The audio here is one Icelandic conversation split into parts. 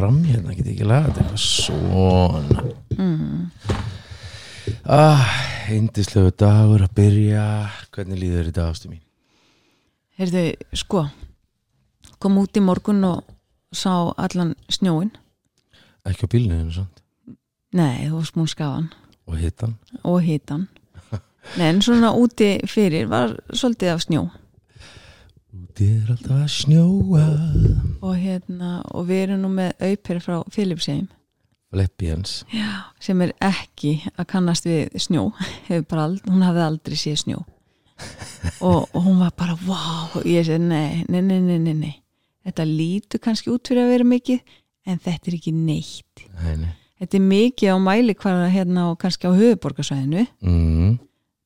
fram hérna, get ekki laga þetta? Svona. Mm. ah, Indislegu dagur að byrja. Hvernig líður þér í dag ástu mín? heyrðu, sko kom út í morgun og sá allan snjóin Ekki á bílinu sant? nei, þú varst múin skafan Og hittan og hitan en svona úti fyrir var svolítið af snjó Úti er alltaf að snjóa og hérna, og við erum nú með auper frá Philipsheim Fleppians sem er ekki að kannast við snjó. Hefur bara ald, hún hafði aldrei séð snjó. Og, og hún var bara wow, ég segi nei, nei, nei, nei, nei, þetta lítur kannski út fyrir að vera mikið en þetta er ekki neitt. Nei, nei. Þetta er mikið á mæli hvar hérna og kannski á höfuborgarsvæðinu mm.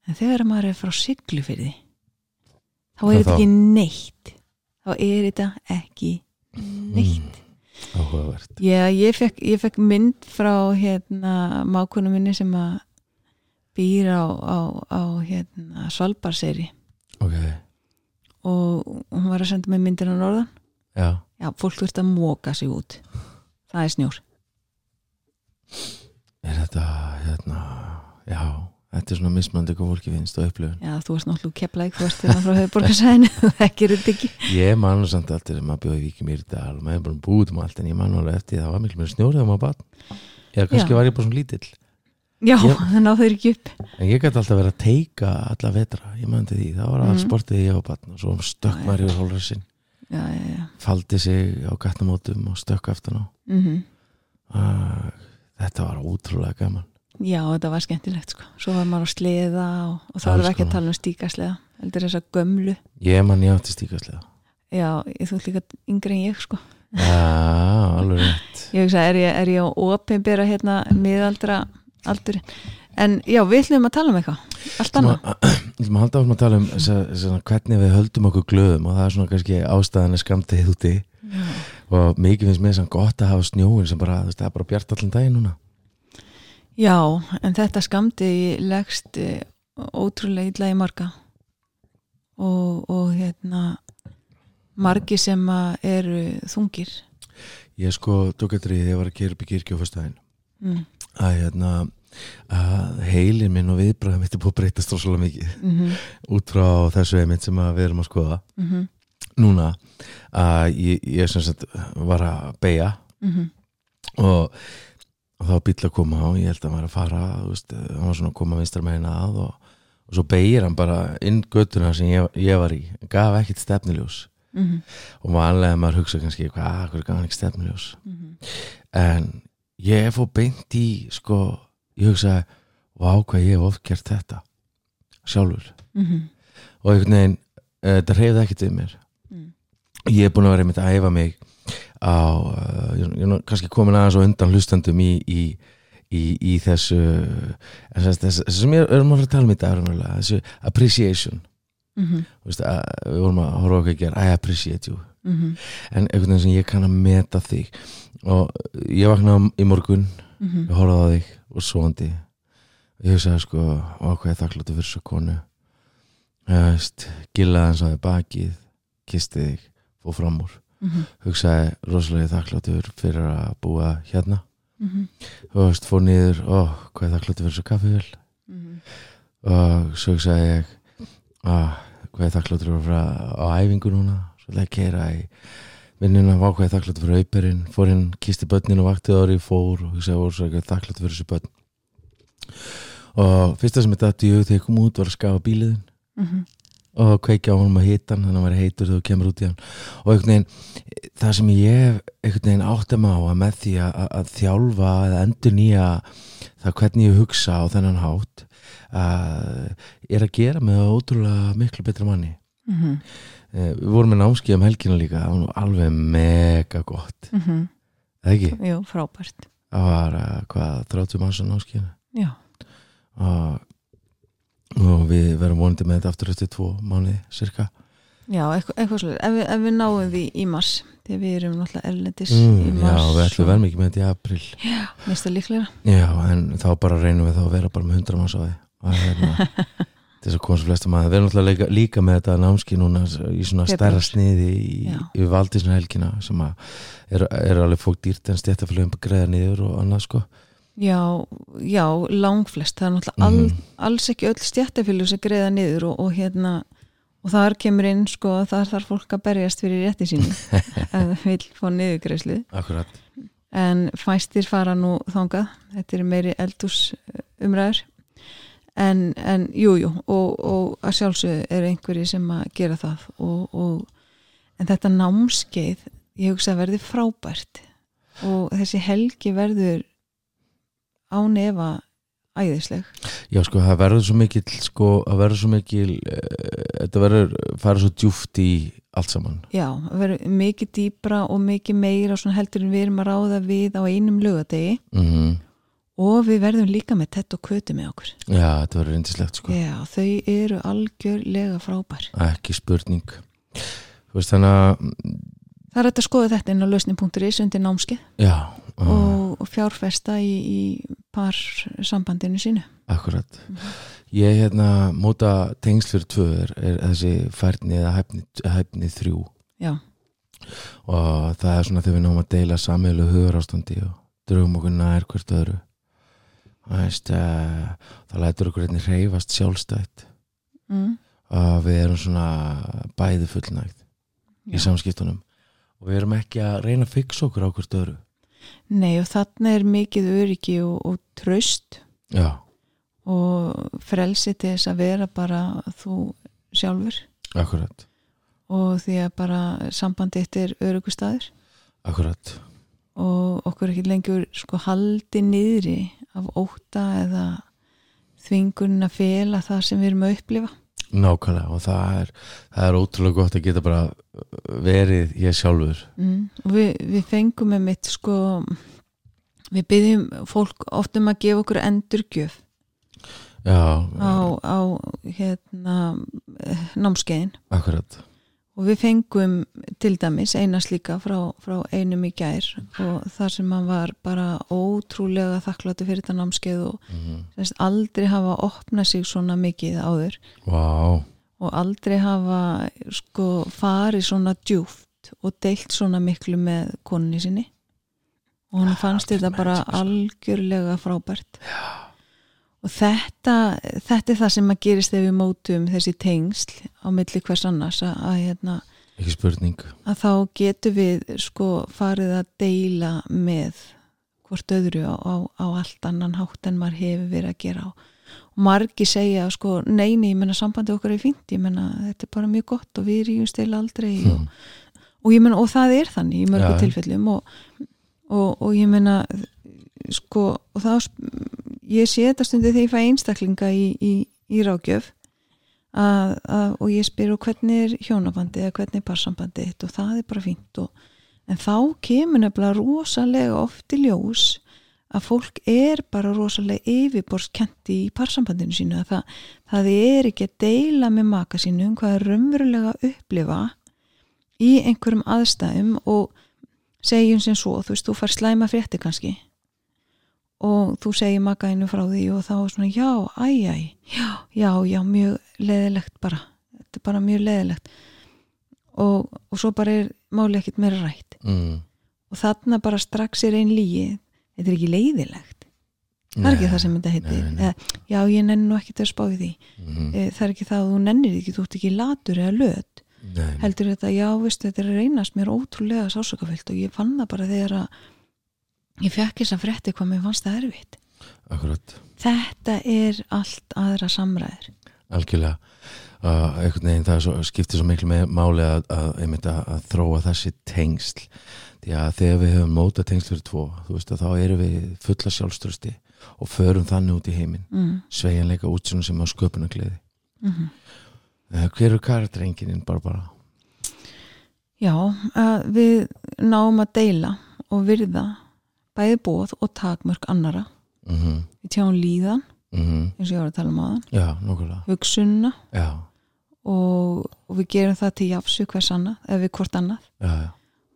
en þegar maður er frá Siglufyrði þá er þetta ekki neitt. Þá er þetta ekki neitt. Áhugavert. Já, ég fekk, ég fekk mynd frá hérna mákunum minni sem að býr á, á, á hérna Svalbarseri Ok, og hún var að senda mig myndir á norðan. Já. Já, fólk þurft að móka sig út. Það er snjór. Er þetta, hérna Já, þetta er svona mismandi hvað fólki finnst og upplifun. Já, þú varst náttúrulega keplæk, þú varst hérna frá höfuborgarsæðinu það gerir þetta ekki. Ég man nú samt alltaf þegar maður bjóði Víki Mýrdal og maður er bara búið um allt en ég man nú alveg eftir það var miklu meira snjórið þegar maður bann eða kannski Já. var ég bara svona lítill. Já, það náðu þeir ekki upp. En ég gæti alltaf verið að teika alla vetra ég man til því, það var allt Mhm. sportið ég var bann og svo stökk maður yfir hólrassin Já, já, Þetta var skemmtilegt sko. Svo var maður á sleða og, og þá erum við ekki að konar. tala um stíkasleða heldur þess að gömlu. Ég man ég átti stíkaslega Já, ég þú líka yngri en ég sko. Já, alveg rétt. Ég hugsa, er ég, er ég á opinbera hérna miðaldra aldur En já, við ætlum að tala um eitthvað. Allt annað. Við ætlum að halda áfram að tala um þessa, þessa, hvernig við höldum okkur glöðum og það er svona kannski ástæðan er skamtið úti. Já, og mikið finnst mér sem gott að hafa snjóin sem bara, það er bara bjart allan daginn núna já en þetta skamdi leggst eh, ótrúlega illa í marga og, og hérna margi sem eru þungir. Ég sko tók eftir því þegar ég var að kera upp í kirkju á fyrstæðin mm. að hérna að heilin minn og viðbræðum mitt er búið að breytast rosalega mikið. Mm út frá þessu einmitt sem að við erum að skoða. -hmm. núna að ég, ég sem sagt var að beigja Mm og, og þá bíll að koma og ég held að hann var að fara veist, hann var svona að koma vinstra megin að og, og svo beigir hann bara inn göttuna sem ég, ég var í gaf ekkit stefniljós -hmm. og vanlega maður hugsa kannski hvað, hvað gaf hann ekki stefniljós Mhm. en ég fór beint í sko, ég hugsaði hvað ég hef oft gert þetta sjálfur Mhm. og einhvern veginn, uh, þetta reyfði ekkert við mér Mm. ég er búin að vera einmitt að æfa mig á, uh, ég, ég er kannski komin aðeins og undan hlustandum í, í, í, í þessu en þess, þess, sem ég erum að fara að tala um í dag þessu appreciation Mhm. Þú veist, að, við vorum að horfa okkur að gera I appreciate you Mhm. en einhvern veginn sem ég kann að meta þig og ég vaknaði í morgun Mhm. ég horfði á þig og svoandi ég hugsaði sko ákveði þakkláttu fyrir svo konu ég gillaði hans á þig bakið kisti þig, fóð fram úr Mhm. hugsaði rosalega þakkláttur fyrir að búa hérna Mhm. þú veist, fór niður, ó, hvað er þakkláttur fyrir svo kaffivél Mhm. og svo hugsaði ég að hvað er þakkláttur fyrir á æfingu núna svo ætlaði að keira í vinnuna var hvað er þakkláttur fyrir auperinn fór inn, kisti börnin og vaktið ári fór og hugsaði voru þakkláttur fyrir þessu börn og fyrsta sem þetta dætti í hug þegar ég kom út var að skafa bíliðin Mhm. Og kveikja á honum að hita hann þannig að hann var heitur þegar þú kemur út í hann. Og einhvern veginn, það sem ég einhvern veginn áttum á að með því að, að, þjálfa eða endur nýja það hvernig ég hugsa á þennan hátt að er að gera með ótrúlega miklu betra manni. Mhm. Eh, við vorum með námskið um helgina líka það var alveg mega gott. Mhm. eða ekki, Jú, frábært. Það var eh, hvað 30 manns á námskinu Já, og, og við verum vonandi með þetta aftur eftir tvo mánuði cirka já eitthvað, eitthvað svolítið ef, ef við náum því í mars þegar við erum náttúrulega erlendis í mm, já, mars við ætlum vel mikið með þetta í april Mesta líklega. Já, en þá bara reynum við þá að vera bara með 100 manns á því. Og hérna, til þess að koma svo flestum að. Við erum náttúrulega líka, líka með þetta námski núna í svona stærra sniði í, Já. í valdísna helgina sem að er, er alveg fólk dýrt en stéttafélagum greiða niður og annað sko Já, já, langflest. Það er náttúrulega all, Mhm. alls ekki öll stjættafélug sem greiða niður og, og hérna og þar kemur inn sko að þar þarf fólk að berjast fyrir rétti sínu ef það vil fá niðurgreislu Akkurat, en fæstir fara nú þangað. Þetta er meiri eldús umræður. En, en jú, jú og, og að sjálfsögðu er einhverji sem að gera það og, og, en þetta námskeið ég hugsa að verði frábært. Og þessi helgi verður án efa æðisleg. Já sko það verður svo mikil sko, það verður svo mikil uh, þetta verður, fara svo djúft í allt saman. Já, það verður mikið dýpra og mikið meira svona heldur en við erum að ráða við á einum lögadegi mm og við verðum líka með tett og kötu með okkur. Já, þetta verður reyndislegt sko. Já, þau eru algjörlega frábær. Ekki spurning. Þú veist þannig að Það er hægt að skoða þetta inn á lausnin.is undir námskið já, uh, og, og fjárfesta í, í par sambandinu sínu. akkurat. Ég hérna móta tengsl fyrir tvö er, er þessi færni eða hæfni, hæfni þrjú. Já, og það er svona þegar við náum að deila sameilu hugur ástandi og drögum okkur nær hvert öðru. Veist uh, það lætur okkur einnig reyfast sjálfstætt. Mm. og við erum svona bæði fullnægt í Já. samskiptunum og við erum ekki að reyna að fixa okkur á hvert öðru. Nei og þarna er mikið öryggi og, og tröst já, og frelsi til þess að vera bara þú sjálfur. Akkurat. Og því að bara sambandi eitt er öryggustæður akkurat, og okkur ekki lengur sko haldi niðri af óta eða þvingun að fela það sem við erum að upplifa. Nákvæmlega og það er, það er ótrúlega gott að geta bara verið ég sjálfur. Mm. Við, við fengum með mitt sko við byggjum fólk oft um að gefa okkur endurgjöf já, á, á hérna eh, námskeiðin. Akkurat og við fengum til dæmis einast líka frá, frá einum í gær og þar sem hann var bara ótrúlega þakkláttu fyrir þetta námskeið og mm semst, aldrei hafa opnað sig svona mikið áður. Vá, og aldrei hafa sko farið svona djúft og deilt svona miklu með konunni sinni. Og hann fannst algjör þetta bara sko. algjörlega frábært. Já. Og þetta þetta er það sem að gerist þegar við mótum þessi tengsl á milli hvers annars að, að, hérna, ekki spurning að þá getum við sko farið að deila með hvort öðru á, á, á allt annan hátt en maður hefur verið að gera og margi segja sko neini, ég menna sambandi okkar er fínt ég menna þetta er bara mjög gott og við ríjumst eila aldrei og, hmm. og ég menna og það er þannig í mörgu Já. tilfellum og, og, og ég menna sko og sp- ég sé þetta stundi þegar ég fæ einstaklinga í, í, í rákjöf að, að, og ég spyr og hvernig er hjónabandi eða hvernig er parsambandi og það er bara fínt og, en þá kemur nefnilega rosalega oft í ljós að fólk er bara rosalega yfirborskenti í parsambandinu sínu. Að það, það er ekki að deila með maka sínu um hvað er raunverulega að upplifa í einhverjum aðstæðum og segjum sem svo, þú veist, þú fær slæma frétti kannski og þú segir makaðinu frá því og þá er svona já, æ, æ, já, já, já mjög leðilegt bara. Þetta er bara mjög leðilegt og, og svo bara er máli ekkit meira rætt. Mm. og þarna bara strax er einn lígi þetta er ekki leiðilegt það er ekki það sem þetta heitir. nei, nei. Eða, já, ég nenni nú ekki til að spá í því. Mm. Það er ekki það að þú nennir ekki, þú ert ekki latur eða löt. Nei, heldur þetta, já, veistu, þetta er reynast mér ótrúlega sásökafyllt og ég fann það bara þegar að ég fekk þess að frétti hvað mér fannst það erfitt. Akkurat. Þetta er allt aðra samræður. Algjörlega. Uh, veginn það svo, skiptir svo miklu máli að, að, að, að þróa þessi tengsl. Því að þegar við hefum móta tengsl fyrir tvo þú veist að þá erum við fulla sjálfströsti og förum þannig út í heiminn. Mm. sveigjanleika útsjónu sem á sköpunargleði. Mm uh, hver eru karakterenginin bara bara já, að við náum að deila og virða bæði bóð og takmörk annara mm -hmm. við tjáum líðan, Mm eins og ég var að tala um aðan hugsunna og, og við gerum það til jafsu hvers annað, eða við hvort annað. Já, já,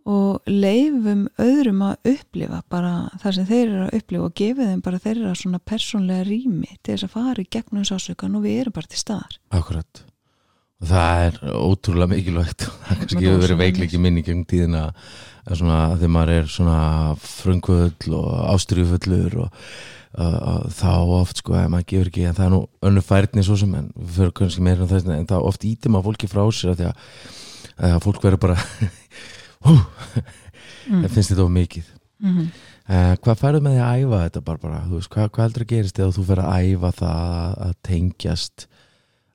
og leifum öðrum að upplifa bara það sem þeir eru að upplifa og gefið þeim bara þeirra svona persónlega rými til þess að fara í gegnum sásökan og við erum bara til staðar. Akkurat það er ótrúlega mikilvægt. Það kannski hefur verið veikleiki minni gegn tíðina að svona, að þegar maður er svona fröngvöld og ástriðufullur og uh, þá oft sko að maður gefur ekki, en það er nú önnu færni svo sem, en við fyrir kannski meira en þess en það oft ítum að fólki frá sér að því að, að fólk verður bara hú, Mm. það finnst þetta of mikið. Mm -hmm. uh, hvað færðu með því að æfa þetta bara, bara veist, hvað, hvað heldur að gerist eða þú fer að æfa það að, tengjast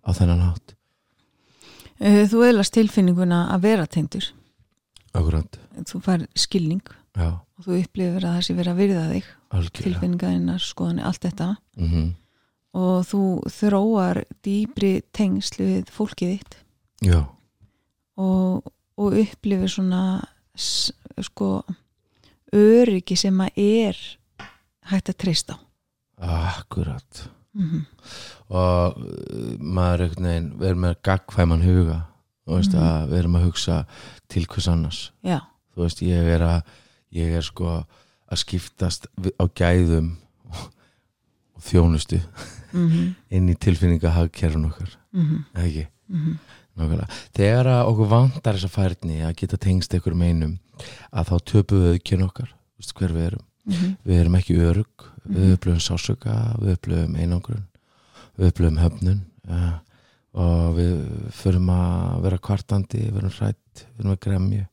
á þennan hátt þú eðlast tilfinninguna að vera tengdur. Akkurat, þú fær skilning. Já, og þú upplifir að það sé verið að virða þig. Tilfinningaðinnar, skoðanir, allt þetta. Mm og þú þróar dýbri tengsl við fólkið þitt. Já, og, og upplifir svona sko öryggi sem að er hægt að treysta á. Akkurat. Mm -hmm. Og uh, maður er veginn erum með gagkvæman huga veist Mhm. að við erum að hugsa til hvers annars já, þú veist ég er að ég er sko að skiptast á gæðum og þjónustu mm -hmm. inn í tilfinningahagkerfun okkar Mm eða ekki -hmm. Nákvæmlega. Þegar okkur vantar þessa færni að geta tengst einhverjum einum að þá töpum við auðkjörn okkar Þú veist hver við erum Mhm. við erum ekki örug, við Mhm. upplöfum sásöka við upplöfum einangrun við upplöfum höfnun uh, og við förum að vera kvartandi, við verum hrætt við verum að gremju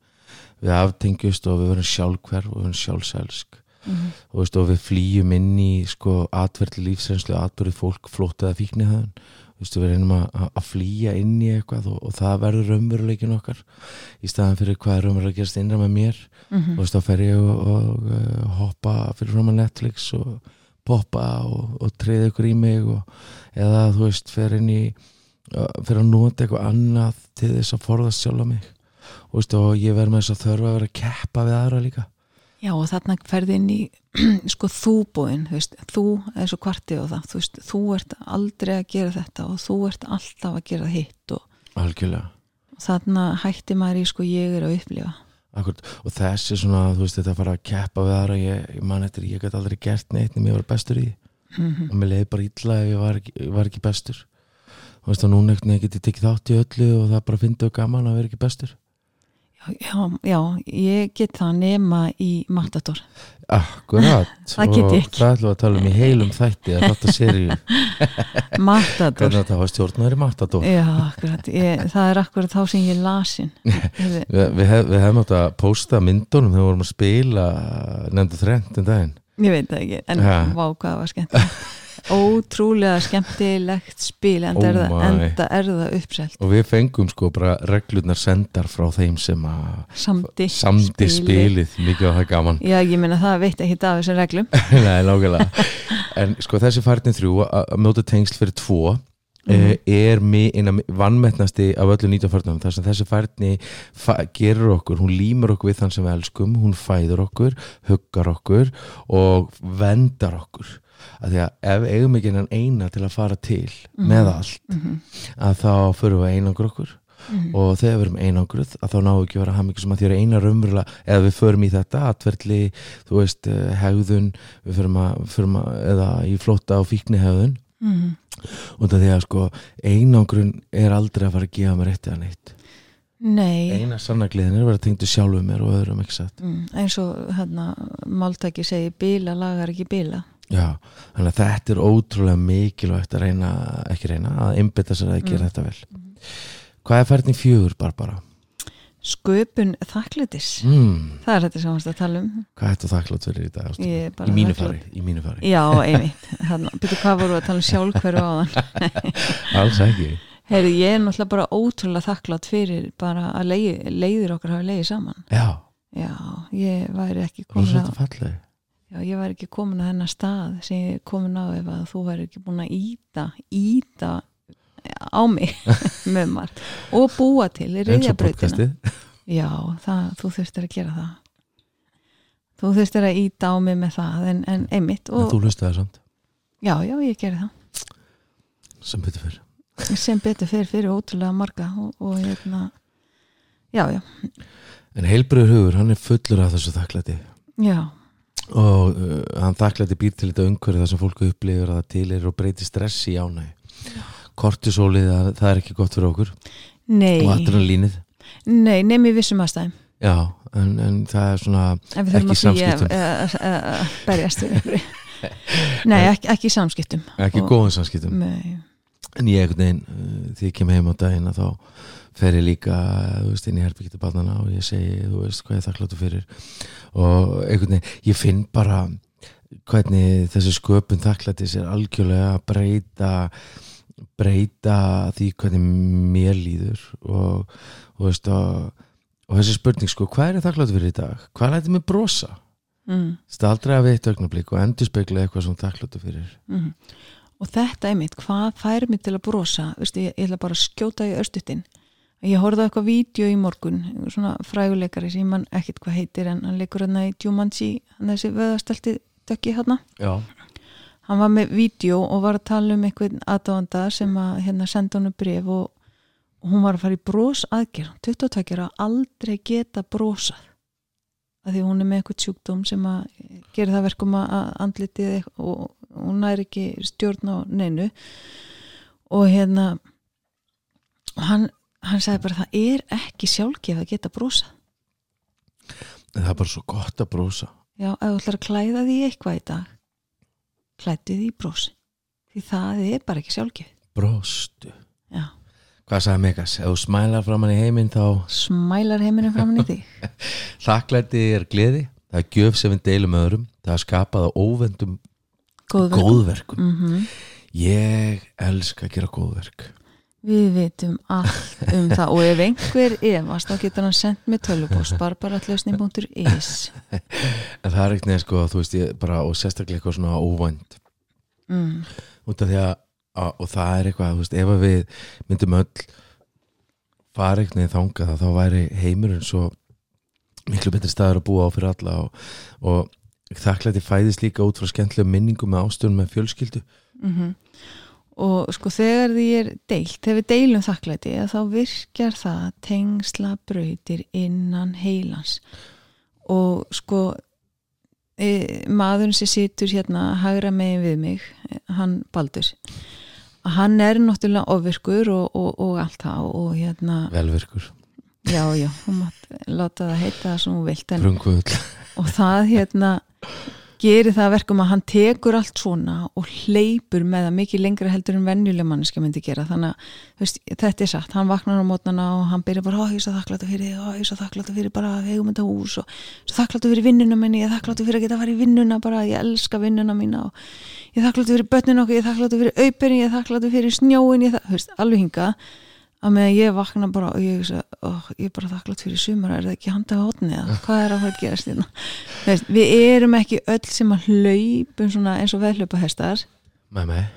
við aftengjust og við verum sjálfhverf og við verum sjálfselsk Mhm. og, veist, og við flýjum inn í sko, atverðli lífsreynslu, atverði fólk flótt eða fíknihöðun við reynum að, að- flýja inn í eitthvað og, og það verður raunveruleikin okkar í staðan fyrir hvað er raunverulega að gerast innra með mér Mhm. og veist, þá fer ég og, og uh, hoppa fyrir fram að Netflix og poppa og, og treyða ykkur í mig og, eða þú veist fer inn í fyrir að nota eitthvað annað til þess að forðast sjálfa mig. Og, veist, og ég verð með þess að þörfa að vera að keppa við aðra líka. Já og þarna ferði inn í sko þúbúin, þú veist, þú er svo kvartið og það, þú veist, þú ert aldrei að gera þetta og þú ert alltaf að gera hitt og algjörlega. þarna hætti maður í sko ég er að upplifa Akkurat, og þessi svona, þú veist, þetta að fara að keppa við aðra, ég, ég man eftir, ég get aldrei gert neitt nema ég var bestur í mm og mér leiði bara illa ef ég var ekki, var ekki bestur. Þú veist, og núna ekkert get ég tekið þátt í öllu og það bara fyndi og gaman að vera ekki bestur já, já, ég get það nema í Matador. Akkurat. Það get ég ekki. það ætlum að tala um í heilum þætti Matador. Hvernig þetta var stjórnaður í Matador? Já, akkurat, ég, það er akkurat þá sem ég lasin Við, við, hef, við hefum átt að pósta myndunum þegar við vorum að spila nefndu þrent um daginn. Ég veit það ekki, en Ha. vá hvað það var skemmt Ótrúlega skemmtilegt spil en Oh það er, það- er það uppselt. Og við fengum sko bara reglurnar sendar frá þeim sem að Samdi, samdi spilið, mikið á það gaman. Já, ég meina það veit ekki af þessum reglum. Nei, nákvæmlega. En sko þessi færnin þrjú að að móta tengsl fyrir tvo mm. er mi- eina vannmettnasti af öllu 1940 þar sem þessi færni fa gerur okkur, hún límur okkur við þann sem við elskum, hún fæður okkur huggar okkur og vendar okkur að því að ef eigum ekki enn eina til að fara til með allt, Mhm, að þá förum við einangur okkur. Mhm. og þegar við erum einangruð að þá náum við ekki að vera hamingjum sem að því er eina raunverulega eða við förum í þetta atverðli þú veist, eh, hegðun við förum að, förum að eða í flótta og fíkni hegðun. Mhm. út af því að sko einangrun er aldrei að fara að gefa mér eitt eða neitt. Nei, eina sannagliðin er að vera tengdu sjálfu mér og öðrum ekki satt? Mm, eins og hérna, máltæki segi bila lagar ekki bila Já, þannig að þetta er ótrúlega mikilvægt að reyna, ekki reyna að einbytta sér að gera Mm. þetta vel. Hvað er færðin fjögur, Barbara? Sköpun þakklætis. Mm, Það er þetta sem varst að tala um. Hvað er þetta þakklátt fyrir í dag? Í mínu fari, í mínu fari. Já, einmitt. Byrju hvað voru að tala um sjálfhverfu á þann Alls ekki. Heyri, ég er náttúrulega bara ótrúlega þakklátt fyrir bara að leið, leiðir okkar hafi leiðið saman. Já, Já, ég væri ekki svolítið á Já, ég væri ekki komin á þennan stað sem ég er komin á ef að þú væri ekki búin að íta íta á mig með margt og búa til í podcastið. Já, það, þú þurftir að gera það. Þú þurftir að íta á mig með það en, en einmitt en og, þú hlustaði það samt. Já, já, ég gerði það. Sem betur fyrir sem betur fyrir fyrir ótrúlega marga og, og hérna já, já, en heilbröður hugur, hann er fullur af þessu þakklæti. Já, og uh, hann þakklæti býr til þetta umhverju þar sem fólk upplifir að það til er og breytir stress í ánæg kortisólið, það, það er ekki gott fyrir okkur. Nei. Og adrenalínið. Nei, nefnir vissum aðstæðum. Já, en, en það er svona en við þurfum Ekki að samskiptum. að- við ykkur nei, ekki, ekki samskiptum. Ekki Og- góðum samskiptum. Nei, en ég veginn, uh, því ég kem heim á daginn að þá fer ég líka þú veist, inn í herbyggjita barnana og ég segi þú veist hvað ég þakkláttu fyrir og einhvern veginn, ég finn bara hvernig þessi sköpun þakklættis er algjörlega að breyta breyta því hvernig mér líður og, og, veist, og, og þessi spurning sko, hvað er ég þakkláttu fyrir í dag? Hvað læti mig brosa? mm, aldrei að við eitt augnablík og endur spekla eitthvað sem þakkláttu fyrir mm. og þetta er mitt, hvað fær mig til að brosa Vistu, ég, ég ætla bara að skjóta í östutin ég horfði á eitthvað vídeo í morgun svona fræguleikari sem mann ekkit hvað heitir en hann leikur hérna í Jumanji hann þessi vöðastelti dökki hérna Já, hann var með vídeo og var að tala um einhvern aðdáanda sem að hérna senda hann bref og, hún var að fara í bros aðgerð 22 ára aldrei geta brosað. Að því hún er með eitthvað sjúkdóm sem að gera það verkum að að andlitið og hún er ekki stjórn á neinu. Og hérna og hann, hann sagði bara það er ekki sjálfgef að geta brosað. En það er bara svo gott að brosa. Já, ef þú ætlar að klæða því eitthvað í dag klættu því brosi því það er bara ekki sjálfgef Brostu. Já, Hvað sagði Megas? Ef þú smælar framann í heiminn þá smælar heiminu framan í þig. Þakklæti er gleði. Það er gjöf sem við deilum öðrum. Það er skapað á óvendum góðverk góðverkum. Mm Ég elska að gera góðverk við vitum allt um það og ef einhver efast þá getur hann sendt með tölvupost barbaratlösning.is en það er ekkert neð sko þú veist ég bara og sérstaklega eitthvað svona óvænt. Mm. út af því að, og það er eitthvað, þú veist, ef við myndum öll fara eitthvað neð þangað þá væri heimurinn svo miklu betri staður að búa á fyrir alla og, og þakklæti fæðist líka út frá skemmtilega minningum með ástöðum með fjölskyldu. Mm og sko þegar því er deilt þegar við deilum þakklæti þá virkjar það tengsla brautir innan heilans. Og sko e, maðurinn sem situr hérna hægra megin við mig hann Baldur hann er náttúrulega ofvirkur og, og, og allt það og hérna velvirkur, já já, hún mátt láta það heita það sem hún vilt en og það hérna gerir það að verkum að hann tekur allt svona og hleypur með það mikið lengra heldur en venjuleg manneska myndi gera. Þannig að veist, þetta er satt, hann vaknar á mótnana og hann byrjar bara, ó ég er svo þakkláttu fyrir þig, ó ég er svo þakkláttu fyrir bara eigum þetta hús og þakkláttu fyrir vinnuna minni, ég er þakkláttu fyrir að geta að fara í vinnuna bara, ég elska vinnuna mína og ég er þakkláttu fyrir börnin okkur, ég er þakkláttu fyrir auperin, ég er þakkláttu fyrir snjóin, ég er þak... að með að ég vakna bara og ég, hugsa, ó, ég er bara þakklátt fyrir sumar er það ekki handa á hotni eða? Hvað er að fara að gerast hérna? Veist, við erum ekki öll sem að hlaupum svona eins og veðhlaupa hestar með mig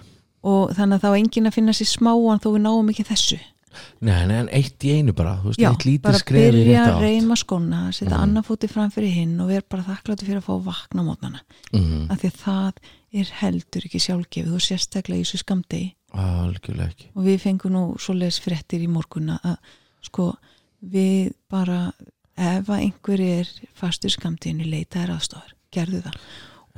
og þannig að þá er enginn að finna sér smáan þó við náum ekki þessu. Nei, nei, en eitt í einu bara, þú veist, eitt lítið bara skref í byrja rétt að átt. reyma skona setja mm. annar fóti fram fyrir hinn og vera bara þakkláttu fyrir að fá að vakna á mótnana mm, af því að það er heldur ekki sjálfgefið og sérstaklega í þessu skamdegi Algjörlega ekki. Og við fengum nú svoleiðis fréttir í morgun að sko við bara ef að einhver er fastur skamtíðinu leita er aðstofar, gerðu það.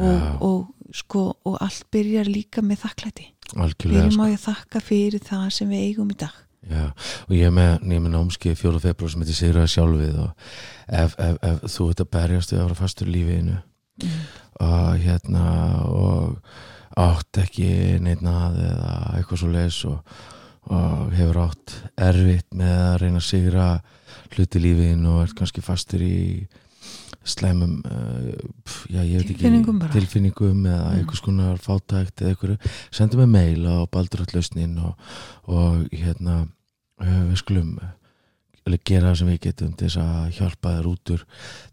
Og, og sko og allt byrjar líka með þakklæti. Algjörlega byrjum sko. á ég að þakka fyrir það sem við eigum í dag. Já, og ég er með, ég með námskeið fjóra februar sem heitir Sigraði sjálfið og ef, ef, ef þú ert að berjast við að vera fastur lífiðinu mm. og hérna og átt ekki neitt að eða eitthvað svo leis og, og hefur átt erfitt með að reyna að sigra hluti í lífiðinu og ert kannski fastur í slæmum uh, pf, já, veit ekki, Tilfinningum tilfinningum eða Mm. einhvers konar fátækt eða einhverju, sendu mig mail á baldurallösnin og, og hérna uh, við skulum uh, gera það sem við getum til þess að hjálpa þér út úr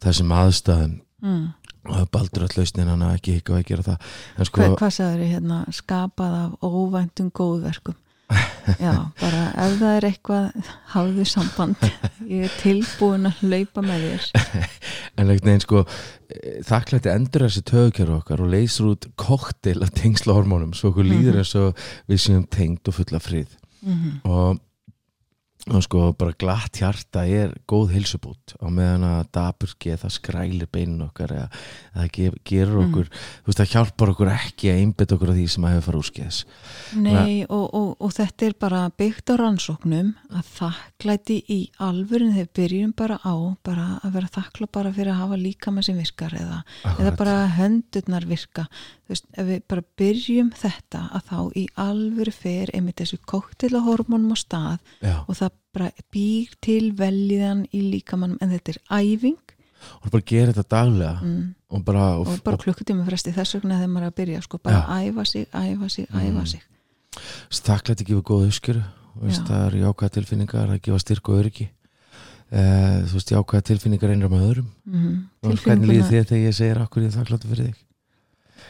þessum aðstæðum Mm. Og baldur all lausnin hann að ekki hika að gera það. En sko, Hva, hvað sagður hérna skapað af óvæntum góðverkum já, bara ef það er eitthvað hafðu samband. Ég er tilbúin að hlaupa með þér. En ekkert neginn sko þakklætti endur þessi töðkjör okkar og leysur út koktel af tengsla hormónum svo okkur líður Mhm. eins og við séum tengd og fulla frið. Mm og og sko bara glatt hjarta er góð hilsubút á meðan að daburki það skrælir beinin okkar eða það ge- gerur Mm. okkur þú veist það hjálpar okkur ekki að einbytta okkur á því sem að hefur fara úrskeiðis. Nei, og, og, og þetta er bara byggt á rannsóknum að þakklæti í alvörin þegar byrjum bara á bara að vera þakkla bara fyrir að hafa líkama sem virkar eða, eða bara höndurnar virka. Þú veist, ef við bara byrjum þetta að þá í alvöru fer einmitt þessu kóktelahormónum á stað Já, og það bara býr til veljiðan í líkamannum en þetta er æfing og bara gera þetta daglega mm. og bara, bara klukkutíma fresti þess vegna þegar maður er að byrja sko, bara að æfa sig, æfa sig, æfa Mm. sig þakklæti gefur góða uppskjöru þú veist, Já. það er jákvæða tilfinningar að gefa styrk og öryggi uh, þú veist, jákvæða tilfinningar einra með öðrum mm. og hvernig líði þið þegar ég segir akkur ég er þakklæti fyrir þig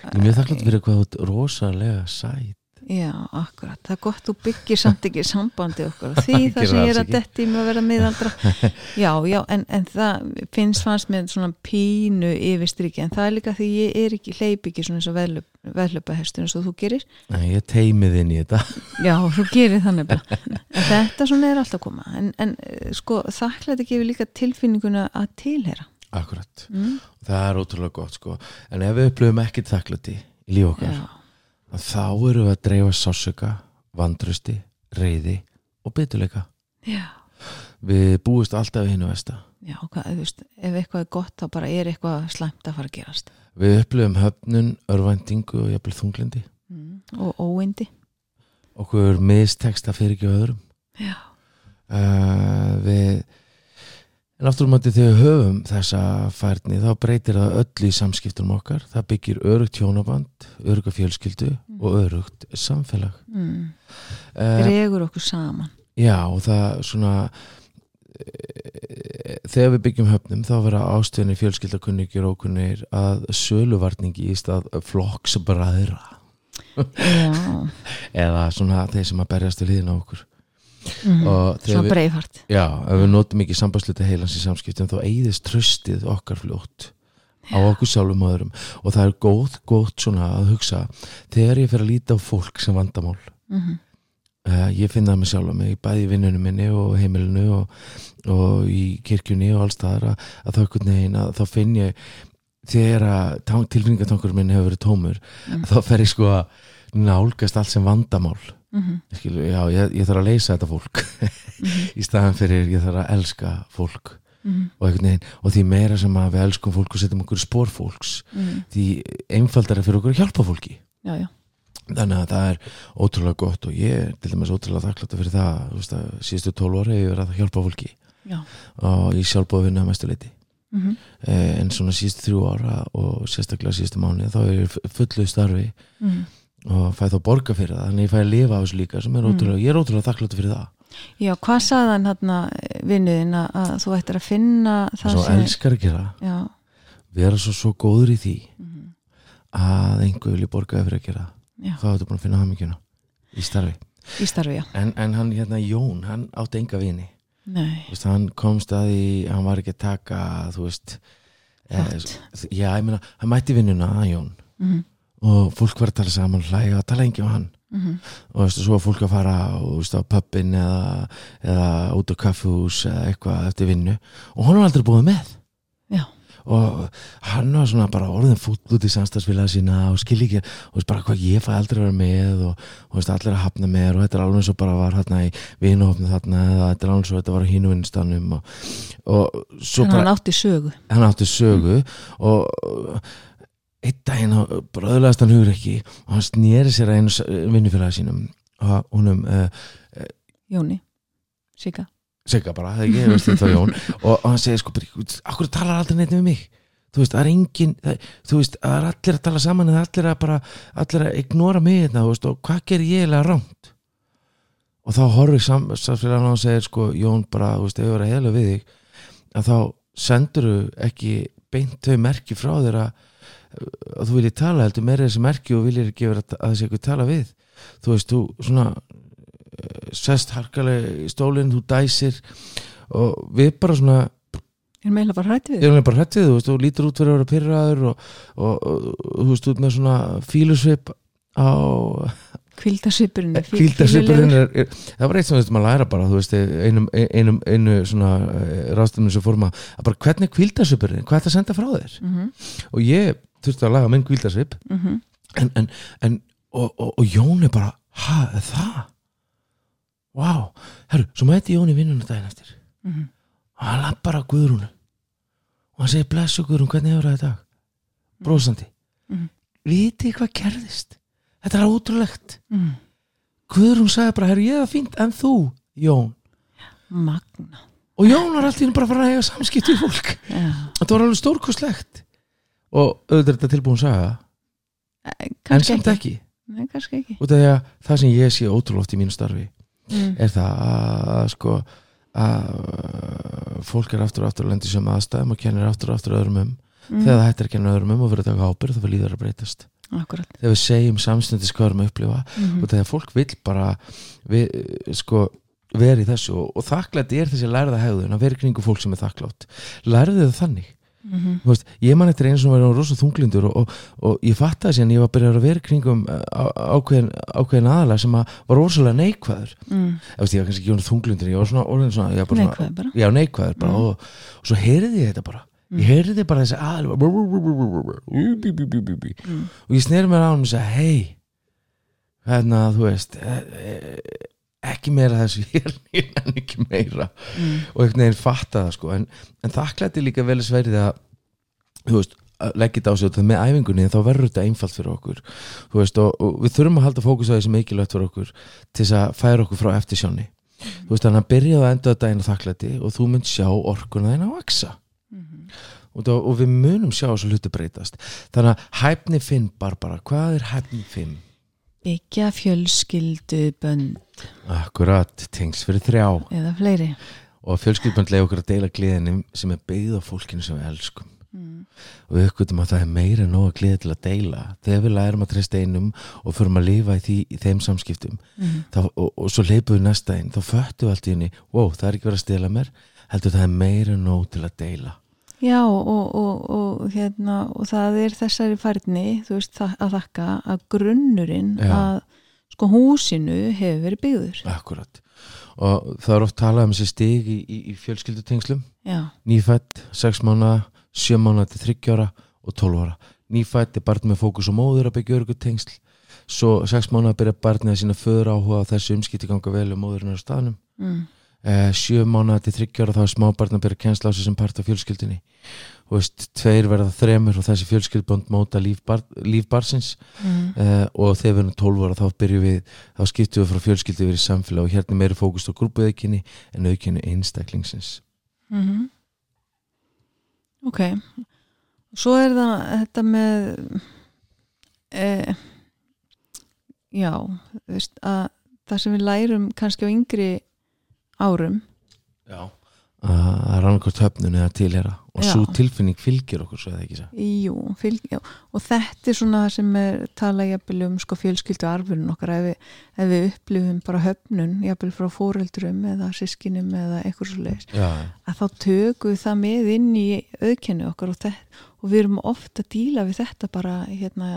ég er mjög þakklæti fyrir hvað þú ert rosalega sæt Já, akkurat, það er gott þú byggir samt ekki sambandi okkur og því það sem ég er að detti með að vera miðaldra. Já, já, en, en það finnst fannst með svona pínu yfir striki en það er líka því ég er ekki hleyp ekki svona eins og veðlöpa hestur eins og þú gerir. Nei, ég teimið inn í þetta. Já, þú gerir þannig bara en þetta svona er alltaf að koma. En, en eh, sko, þakklæti gefur líka tilfinninguna að tilhera akkurat, mm? það er ótrúlega gott sko. en ef við upplöfum ekki þakklæti í líf okkar, Já, að þá erum við að dreifa sásöka, vandrusti reyði og byttuleika já. Við búist alltaf hinn og vesta Já, hvað, veist, ef eitthvað er gott þá bara er eitthvað slæmt að fara að gerast. Við upplöfum höfnun, örvæntingu og jafnvel þunglindi mm. og óindi okkur misteksta fyrir ekki öðrum. Já, uh, við en aftur um að þegar við höfum þessa færni þá breytir það öllu í samskiptunum okkar. Það byggir örugt hjónaband öruga fjölskyldu og örugt samfélag. Mm. uh, dregur okkur saman. Já og það svona eh, þegar við byggjum höfnum þá vera ástöðinni fjölskyldakunningir og kunnir að söluvarningi í stað flokksbræðra. Já, eða svona þeir sem að berjast við liðina á okkur mm. við, breifhart Já, ef við notum ekki sambandslita heilans í samskiptum þá eigðist tröstið okkar fljótt á okkur sjálfum og öðrum. Og það er góð, góð svona að hugsa þegar ég fer að líta á fólk sem vandamál mm uh, ég finn það með sjálfum mig bæði í vinnunum minni og heimilinu og, og í kirkjunni og alls staðar að, að þá að þá finn ég þegar að tilfinningatankur minn hefur verið tómur Mm. þá fer ég sko að nálgast allt sem vandamál -hmm. Skilu, já, ég, ég þarf að leysa þetta fólk. Í staðan fyrir ég þarf að elska fólk. Mm og, einhvern veginn, og því meira sem að við elskum fólk og setjum okkur spór fólks -hmm. því einfaldara fyrir okkur að hjálpa fólki. Já, já, þannig að það er ótrúlega gott og ég er til dæmis ótrúlega þakklátt fyrir það þú veist að síðustu 12 ára hefur verið að hjálpa fólki. Já. Og ég sjálfbóð vinna að mestu leiti mm eh, en svona síðustu þrjú ára og sérstaklega síðustu mánu þá er ég fullu starfi. -hmm. Og fæ þá borga fyrir það þannig ég fæ að lifa á þessu líka sem er Mm. ótrúlega, ég er ótrúlega þakklátt fyrir það. Já, hvað sagði hann vinnuðin að, að þú ættir að finna það svo sem elskar að gera. Já, vera svo, svo góður í því mm að einhver vilja borga fyrir að gera. Það. já. Þá ertu búin að finna hamingjuna í starfi. Í starfi, já. En, en hann hérna Jón, hann átti enga vini. Nei, veist, hann komst að því hann var ekki að taka þú veist eh, já, ég meina, hann mætti vinnuna Jón. Mm og fólk var að tala saman hlæja og tala engi um hann. -hmm. og þú veist, svo var fólk að fara og, veist, á pubin eða, eða út á kaffehús eða eitthvað eftir vinnu. Og hann var aldrei búið með. Já, og hann var svona bara orðin fúll út í samstagsfélaga sína og skil ekki og veist bara hvað ég fæ aldrei að vera með og, og veist allir að hafna mér og þetta er alveg eins og bara var hérna í vinuhopnu þarna eða þetta er alveg eins og þetta var á hínu vinnustanum og, og svo bara hann átti sögu. Hann átti sögu og einn daginn á- bara öðlaðast hann hugur ekki og hann snýri sér að einu vinnufélaga sínum og húnum uh, Jóni, Sigga. Sigga bara, það ekki, veist þetta var Jón. Og, og hann segir sko, akkur talar aldrei neitt við mig? Þú veist, það er engin það, þú veist, það er allir að tala saman en allir að bara, allir að ignora mig hérna, þú veist, og hvað ger ég eiginlega rámt og þá horfir samfélagan á og segir sko, Jón bara, þú veist, ef ég var að heila við þig. Að þá sendur ekki beint þau merki frá þér að, að þú viljið tala heldur meira þessi merki og viljið ekki vera að þessi eitthvað tala við. Þú veist, þú svona eh, sest harkalega í stólinn, þú dæsir og við bara svona Ég er meila bara hrætti við erum við bara hrættið, þú veist, þú lítur út fyrir að vera pyrraður og, og, og, og þú veist, út með svona fílusvip á kvildarsvipurinn er kvíldarsvipurinn er, er það var eitt sem þurfum að læra bara þú veist, einum, einum, einu svona ráðstöfnum sem fórum að að bara hvernig er kvíldarsvipurinn, hvað er það að senda frá þér? Mm og ég þurfti að laga minn kvíldarsvip -hmm. en, en, en og, og, og Jón er bara, ha, er það? Vá, herru, svo mæti Jón í vinnuna daginn eftir Mhm. og hann lappar á Guðrúnu og hann segir, blessu Guðrún, hvernig hefur það í dag? Mhm. Vitið hvað gerðist? Þetta er ótrúlegt mm. Guðrún sagði bara, herru, ég er fínt en þú, Jón magna og Jón var alltaf bara að fara að eiga samskipti við fólk já. þetta var alveg stórkostlegt og auðvitað er þetta tilbúin saga? Eh, en samt ekki, ekki? Nei, kannski ekki. út af því að það sem ég sé ótrúlega oft í mínu starfi Mm. er það að sko að fólk er aftur og aftur að lendi sem aðstæðum og kennir aftur og aftur öðrum um. Mm. þegar það hættir að kenna öðrum um og verður að taka ábyrð þá fyrir líður að breytast. Akkurat. Þegar við segjum samstundis hvað við erum að upplifa mm og þegar fólk vill bara við, sko, vera í þessu og, og þakklætti er þessi lærða hegðun að vera í kringu fólk sem er þakklátt lærði það þannig -hmm. Þú veist, ég man eftir einu sem var rosa þunglindur og, og, og ég fattaði síðan ég var að byrja að vera kringum á, ákveðin, ákveðin aðalega sem að var rosalega neikvæður mm. Ég veist, ég var kannski ekki þunglindur ég var svona svona, ég var svona neikvæð bara já, neikvæður bara Mm. og, og svo heyrði ég þetta bara ég heyrði bara þessi aðal mm. og ég sneri mér á hann og sagði hei hérna þú veist e, e, ekki meira þessu hér en ekki meira. Mm. og einhvern veginn fatta það sko. En, en þakklætti líka vel sverið að þú veist leggja þetta á sig og það með æfingunni þá verður þetta einfalt fyrir okkur. Þú veist og, og við þurfum að halda fókus á því sem er mikilvægt fyrir okkur til þess að færa okkur frá eftirsjónni þú veist þannig að byrja að enda þetta einu þakklætti og þú mynd sjá orkuna þín að vaksa Mhm. og, þá, og við munum sjá þessu hluti breytast. Þannig að hæfni finn Barbara, hvað er hæfni finn? Byggja fjölskyldu bönd Akkurat, tengs fyrir þrjá. Eða fleiri. Og fjölskyldbönd leiði okkur að deila gleðinni sem er beigð á fólkinu sem við elskum. Mm. og við uppgötum að það er meira en nóg að gleða til að deila. Þegar við lærum að treysta einum og förum að lifa í, því, í þeim samskiptum Mm. þá, og, og svo leipum við næsta einn þá föttum við allt í henni, wow, það er ekki verið að stela mér heldur það er meira en nóg til að deila Já og, og, og, hérna, og það er þessari færni þú veist að þakka að grunnurinn Já. að sko húsinu hefur verið byggður. Akkurat. Og það er oft talað um þessi stig í, í, í fjölskyldutengslum. Nýfætt, 6 mánuða 7 mánuða til 30 ára og 12 ára. Nýfætt er barn með fókus og móður að byggja örgu tengsl. Svo 6 mánuða byrja barnið að sína föður áhuga á þessu umskipti ganga vel og móðurinn er á staðnum. Mm. Eh, 7 mánuða til 30 ára þá er smábarn að byrja að kjensla á sig sem part af fjölskyldinni og veist, tveir verða þremur og þessi fjölskyldbond móta líf, bar, líf barsins Mm. eh, og þegar við erum 12 ára þá byrjum við þá skiptum við frá fjölskyldu yfir í samfélag og hérna meiri fókus á grúpuaukinni en aukinni einstaklingsins. Mm Ok. Svo er það þetta með e, já þú veist, að það sem við lærum kannski á yngri árum. Já. Að rannakort höfnun eða tilhera. Og Já. svo tilfinning fylgir okkur svo eða ekki það Jú, fylg, já, og þetta er svona sem er tala jafnvel um sko fjölskyldu arfurinn okkar. Ef við, ef við upplifum bara höfnun jafnvel frá fóreldrum eða sískinum eða eitthvað svo leiðis að þá tökum við það með inn í auðkenni okkar og, þetta, og við erum ofta að díla við þetta bara hérna,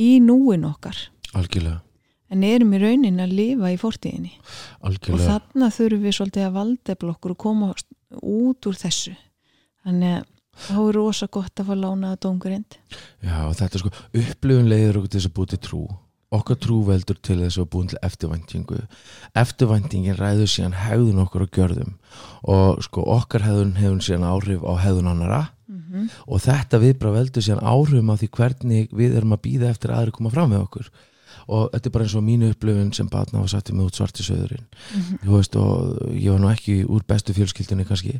í núin okkar. Algjörlega, en erum í raunin að lifa í fortíðinni. Og algjörlega. þarna þurfum við svolítið að valdefla okkur og koma út úr þessu. Þannig að þá er rosa gott að fá lánaða dómgurind Já, og þetta er sko, upplifun leiður okkur til þess að búið til trú. Okkar trú veldur til þess að búin til eftirvæntingu. Eftirvæntingin ræður síðan hegðun okkur og gjörðum. Og sko okkar hegðun hefur síðan áhrif á hegðun annara mm -hmm. og þetta viðbrá veldur síðan áhrifum á því hvernig við erum að býða eftir að aðri koma fram með okkur og þetta er bara eins og mínu upplifun sem batna var satt mig út svarti söðurinn. Þú veist og ég var nú ekki úr bestu fjölskyldunni kannski.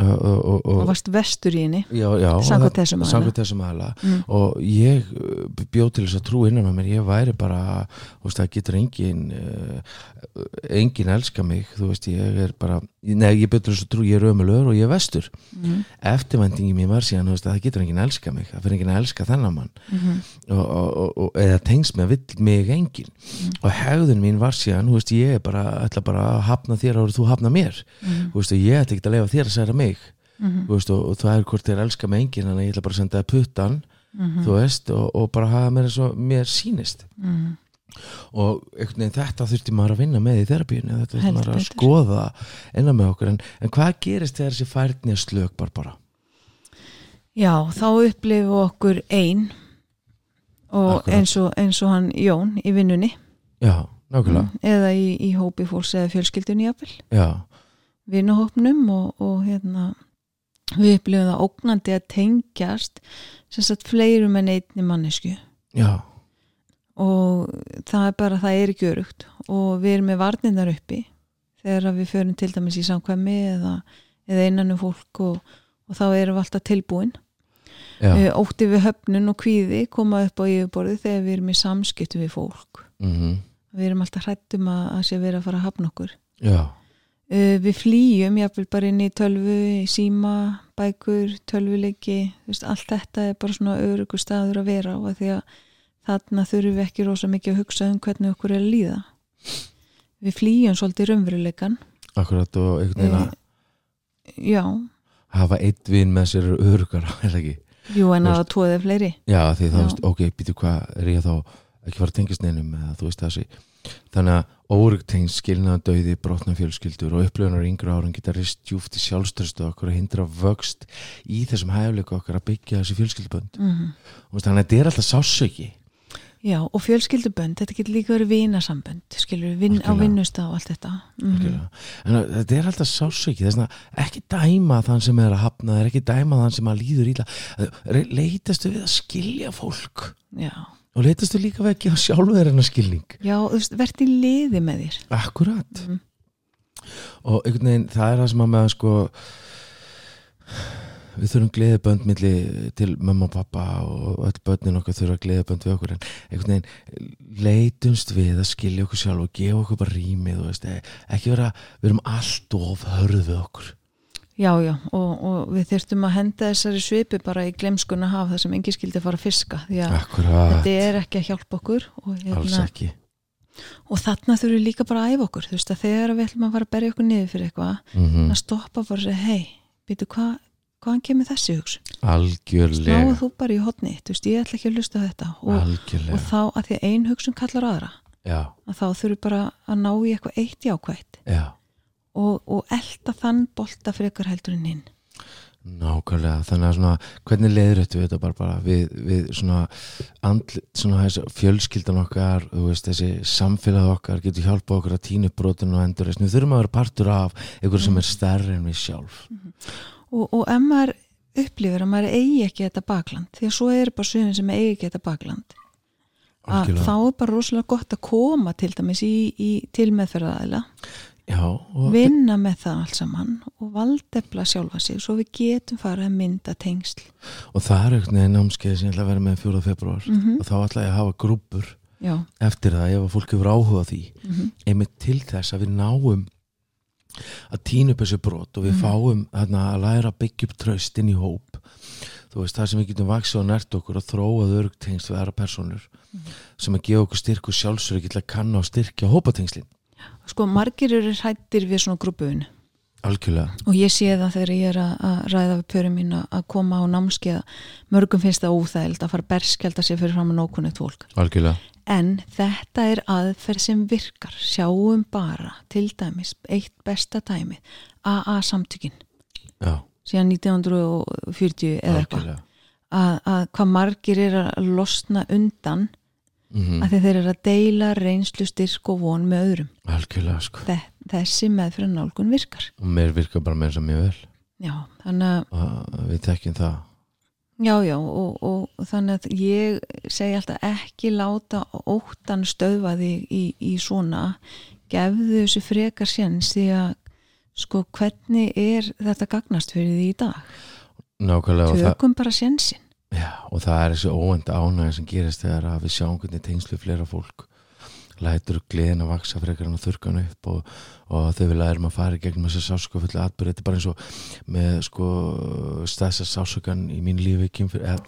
Og, og, og, og og varst vestur í henni Samkvæmt þessum aðila. samkvæmt þessum aðla mm. og ég uh, bjóð til þess að trú innan með mér, ég væri bara þú veist, það getur engin uh, engin elska mig. Þú veist, ég er bara, nei, ég bjóð til þess að trú ég er ömulögur og ég er vestur. Mm. eftirvæntingi mér var síðan, veist, að það getur engin elska mig það fyrir engin að elska þennan mann. Mm og, og, og, og eða tengst með vill mig engin og hegðun mín var síðan, veist, ég er bara ætla bara að hafna þér áður þú hafna mér. -hmm. veist, og ég ætla ekki að leifa þér að segja mig. Mm veist, og, og það er hvort þér elska mig engin þannig að ég ætla bara að senda það puttan -hmm. þú veist, og, og bara hafa mér eins og mér sýnist. Mm. Og veginn þetta þurfti maður að vinna með í þerapíunni þetta þurfti maður að skoða innan með okkur. En, en hvað gerist þegar þessi færni er slök bara? Bara Já, þá upplifu okkur ein og eins og, eins og hann Jón í vinnunni. Já, nákvæmlega, eða í, í hópi fólks eða fjölskyldunni jafnvel, já, vinnahópnum og, og hérna við upplifum það ógnandi að tengjast sem sagt fleirum en einni mannesku já og það er bara, það er ekki örugt og við erum með varnindar uppi þegar við förum til dæmis í samkvæmi eða, eða innan um fólk og, og þá erum við alltaf tilbúin. Já, Eh, ótti við höfnun og kvíði koma upp á yfirborði þegar við erum í samskiptu við fólk. Mm við erum alltaf hrættum að, að sé verið að fara að hafna okkur. Já, uh, við flýjum jáfnvel bara inn í tölvu í síma, bækur, tölvuleiki allt þetta er bara svona örugur staður að vera á því að þarna þurfum við ekki rosa mikið að hugsa um hvernig okkur er að líða. Við flýjum svolítið raunveruleikan akkurat og einhvern veginn að já, hafa eitt vin með sér örugar, er það ekki? Jú en að tóðið fleiri. Já, því þá veist, ok, býtu hvað er ég þá ekki fara að tengast neinum eða þú veist þessi þannig að órugtegn skilnaða döiði brotna fjölskyldur og upplifunar yngra árum geta rist djúft í sjálfströstu okkur að hindra vöxt í þessum hæfleika okkar að byggja þessi fjölskyldubönd. Mm og veist, þannig að þetta er alltaf sásöki Já, og fjölskyldubönd, þetta getur líka verið vinasambönd, skilur, vin, á Algjörlega. vinnusta og allt þetta. Mm mm. en að, þetta er alltaf sásöki þess að ekki dæma þann sem er að hafna það er ekki dæma þann sem að líður íla leitastu við að skilja fólk Já, og leitastu líka við að gefa sjálfur hennar skilning já, þú veist, verð í liði með þér. Akkurat Mhm. og einhvern veginn það er það sem að með sko við þurfum gleðibönd milli til mamma og pappa og öll börnin okkar þurfa gleðibönd við okkur en einhvern veginn leitumst við að skilja okkur sjálf og gefa okkur bara rýmið og veist, ekki vera, við erum allt of hörð við okkur. Já, já, og, og við þurftum að henda þessari svipi bara í glemskuna haf það sem engi skildi að fara að fiska, því að þetta er ekki að hjálpa okkur og, alls hérna, ekki. Og þarna þurfum við líka bara að æfa okkur, þú veist að þegar við ætlum að fara að berja okkur niður fyrir eitthvað, mm að stoppa bara og segja, hei, býtu, hva, hvaðan kemur þessi hugsun? Algjörlega. Náðu þú bara í hotni, þú veist, ég ætla ekki að lusta þetta og, Algjörlega. og þá að því að ein hugsun kallar aðra Já, að þá þurfum bara að ná í eitthvað eitt jákvætt já. og, og elda þann bolta frekar heldur en hinn. Nákvæmlega, þannig að svona hvernig leiður þetta bara, bara við, við svona, andl, svona fjölskyldan okkar, veist, þessi samfélag okkar getur hjálpa okkur að týna upp brotinu og endur við þurfum að vera partur af einhver sem er stærri en við sjálf og, og ef maður upplifir að maður eigi ekki þetta bakland því að svo er bara suðin sem eigi ekki þetta bakland að þá er bara rosalega gott að koma til dæmis í, í til meðferðaðila Já, og vinna með það allt saman og valdefla sjálfa sig svo við getum farið að mynda tengsl. Og það er einhvern veginn námskeið sem ég ætla að vera með 4. februar Mhm. og þá ætla ég að hafa grúpur já, eftir það ef að fólk hefur áhuga því. Mhm, einmitt til þess að við náum að týna upp þessu brot og við Mhm. fáum þarna, að læra að byggja upp tröst inn í hóp. Þú veist, það sem við getum vaksið og nært okkur og þróað örgtengst við aðra personur Mhm. sem að gefa okkur styrk og sjálfsögur til að kanna og styrkja hópatengslin. Sko margir eru hrættir við svona grúpuðinu algjörlega, og ég sé það þegar ég er að, að ræða við pörum mín að- að koma á námskeið. Mörgum finnst það óþægild að fara berskjálta sér fyrir fram að nókunnett fólk. Algjörlega en þetta er aðferð sem virkar. Sjáum bara til dæmis eitt besta dæmi AA samtökin. Já, síðan 1940 eða eitthvað. Að, að hvað margir er að losna undan mm að þeir eru að deila reynslu styrk og von með öðrum. Algjörlega sko. Þe, þessi meðfyrir nálgun virkar. Og mér virkar bara þess að mjög vel. Já, þannig að við tekjum það Já, já, og, og þannig að ég segi alltaf ekki láta óttan stöðva þig í, í svona, gefðu þessu frekar séns því að sko hvernig er þetta gagnast fyrir því í dag? nákvæmlega Tökum bara sénsin. já, og það er þessi óvend ánægja sem gerist þegar að við sjáum hvernig tengslu fleira fólk lætur gleðin að vaksa frekar en að þurka hann upp og, og þau vil lærum að fara í gegnum þess að sásko fulli atbyrði, þetta er bara eins og með sko stæðsa sásukan í mínu lífi kynfyr, eða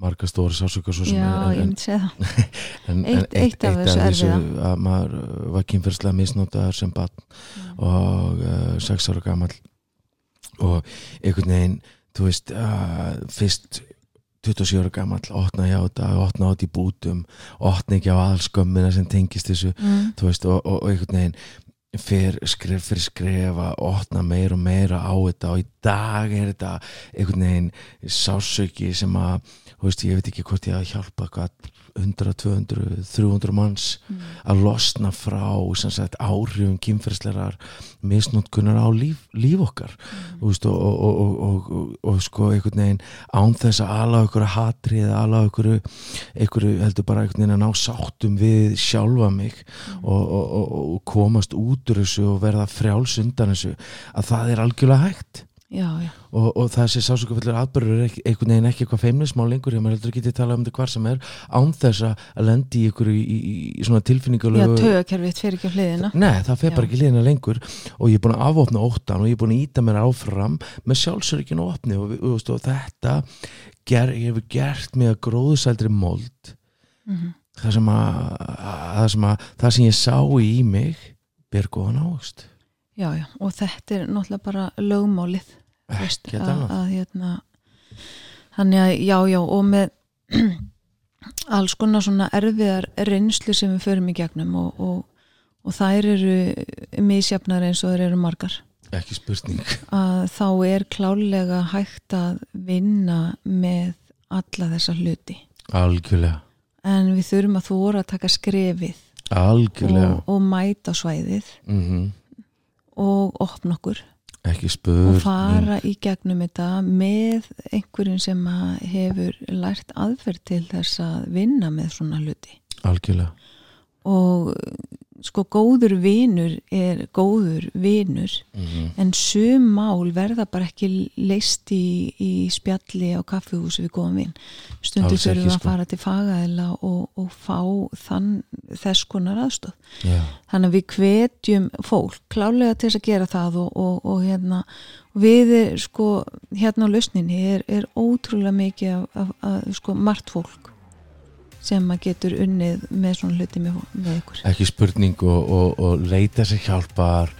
marga stóri sásuka svo sem Já, en, ég myndi segja það. Eitt- eitt af þessu erfiða. að maður uh, var kynfyrslega misnotaður sem barn og uh, sex ára gamall og einhvern veginn þú veist, uh, fyrst 27 ára gamall, opna hjá þetta opna átt í bútum, opna ekki á allskömmina sem tengist þessu mm. veist, og, og, og einhvern veginn fyrir skref fyrir skref að opna meira og meira á þetta og í dag er þetta einhvern veginn sásauki sem að, þú veist, ég veit ekki hvort ég að hjálpa hvað 100, 200, 300 manns Mm. að losna frá sagt, áhrifum kynferðslegar misnótkunar á líf, líf okkar Mm. Veist, og, og, og, og, og, og sko einhvern veginn án þess að ala okkur að hatri eða ala okkur heldur bara einhvern veginn að ná sáttum við sjálfa mig og, og komast út úr þessu og verða frjáls undan þessu að það er algjörlega hægt já, já, og, og þessi sásökufellur atbyrður er ekki, einhvern veginn ekki eitthvað feimnismál lengur hjá mér heldur ekki til að tala um þetta hvar sem er án þess að lendi í ykkur í, í, í svona já tilfinningalegu tögakerfið fer ekki hliðina. Nei, það fer bara Já. ekki liðina lengur. Og ég er búin að afopna óttan og ég er búin að íta mér áfram með sjálfsörgin og opni. Og, og, og, og þetta ger, ég hefur gert mig að gróðsældri mold. Mhm. það sem að, að, það sem að það sem ég sá í mig ber góðan ást já, já, og þetta er náttúrulega bara lögmálið veist, ekki að, að hérna þannig að já, já, og með alls konar svona erfiðar reynslu sem við förum í gegnum og, og, og þær eru misjafnar eins og þær eru margar. Ekki spurning. Að þá er klálega hægt að vinna með alla þessa hluti. Algjörlega, en við þurfum að þóra að taka skrefið algjörlega. og, og mæta svæðið mm og opna okkur ekki og spurning. fara í gegnum þetta með einhverjum sem hefur lært aðferð til þess að vinna með svona hluti. Algjörlega, og sko góður vinur er góður vinur mm en sum mál verða bara ekki leist í, í spjalli á kaffihúsi við góðan vin. Stundu við að sko. fara til fagaðila og, og fá þann, þess konar aðstóð já, þannig að við hvetjum fólk klálega til að gera það og, og, og hérna við er, sko hérna á lausninni er, er ótrúlega mikið af, af, af sko margt fólk sem að getur unnið með svona hluti með, með ykkur ekki spurning og, og, og leita sér hjálpar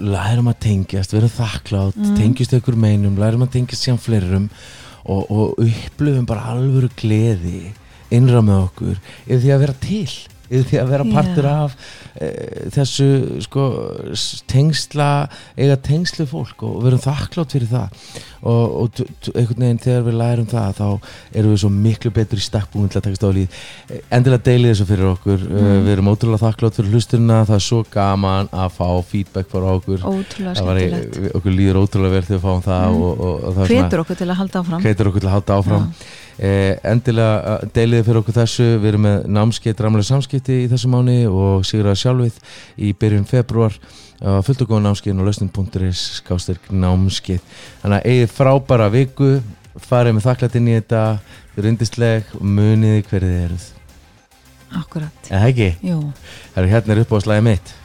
lærum að tengjast, vera þakklátt Mm. tengjast ykkur meinum, lærum að tengjast síðan fleirum og, og upplifum bara alvöru gleði innra með okkur yfir því að vera til yfir því að vera partur af e, þessu sko tengsla, eiga tengslu fólk og verum þakklátt fyrir það. Og, og einhvern veginn þegar við lærum það þá erum við svo miklu betur í stakkbúin til að takast á líð endilega deilið þessu fyrir okkur. Mm. við erum ótrúlega þakklátt fyrir hlusturina það er svo gaman að fá feedback frá okkur. Var, okkur líður ótrúlega vel þegar við fáum það Mm. og, og, og það hvetur okkur til að halda áfram. Hvetur okkur til að halda áfram. Eh, endilega eh, deiliði fyrir okkur þessu. Við erum með námskeið, samskipti í þessu mánu og sigra sjálfið í byrjun februar uh, fullt og góða námskeiðin og lausnin.is skástyrk námskeið. Þannig að eigið frábæra viku farið með þakklætt inn í þetta þið eru yndisleg og muniði hverðið eruð. Akkurat, eða ekki, jú. Það er hérna upp á slæði mitt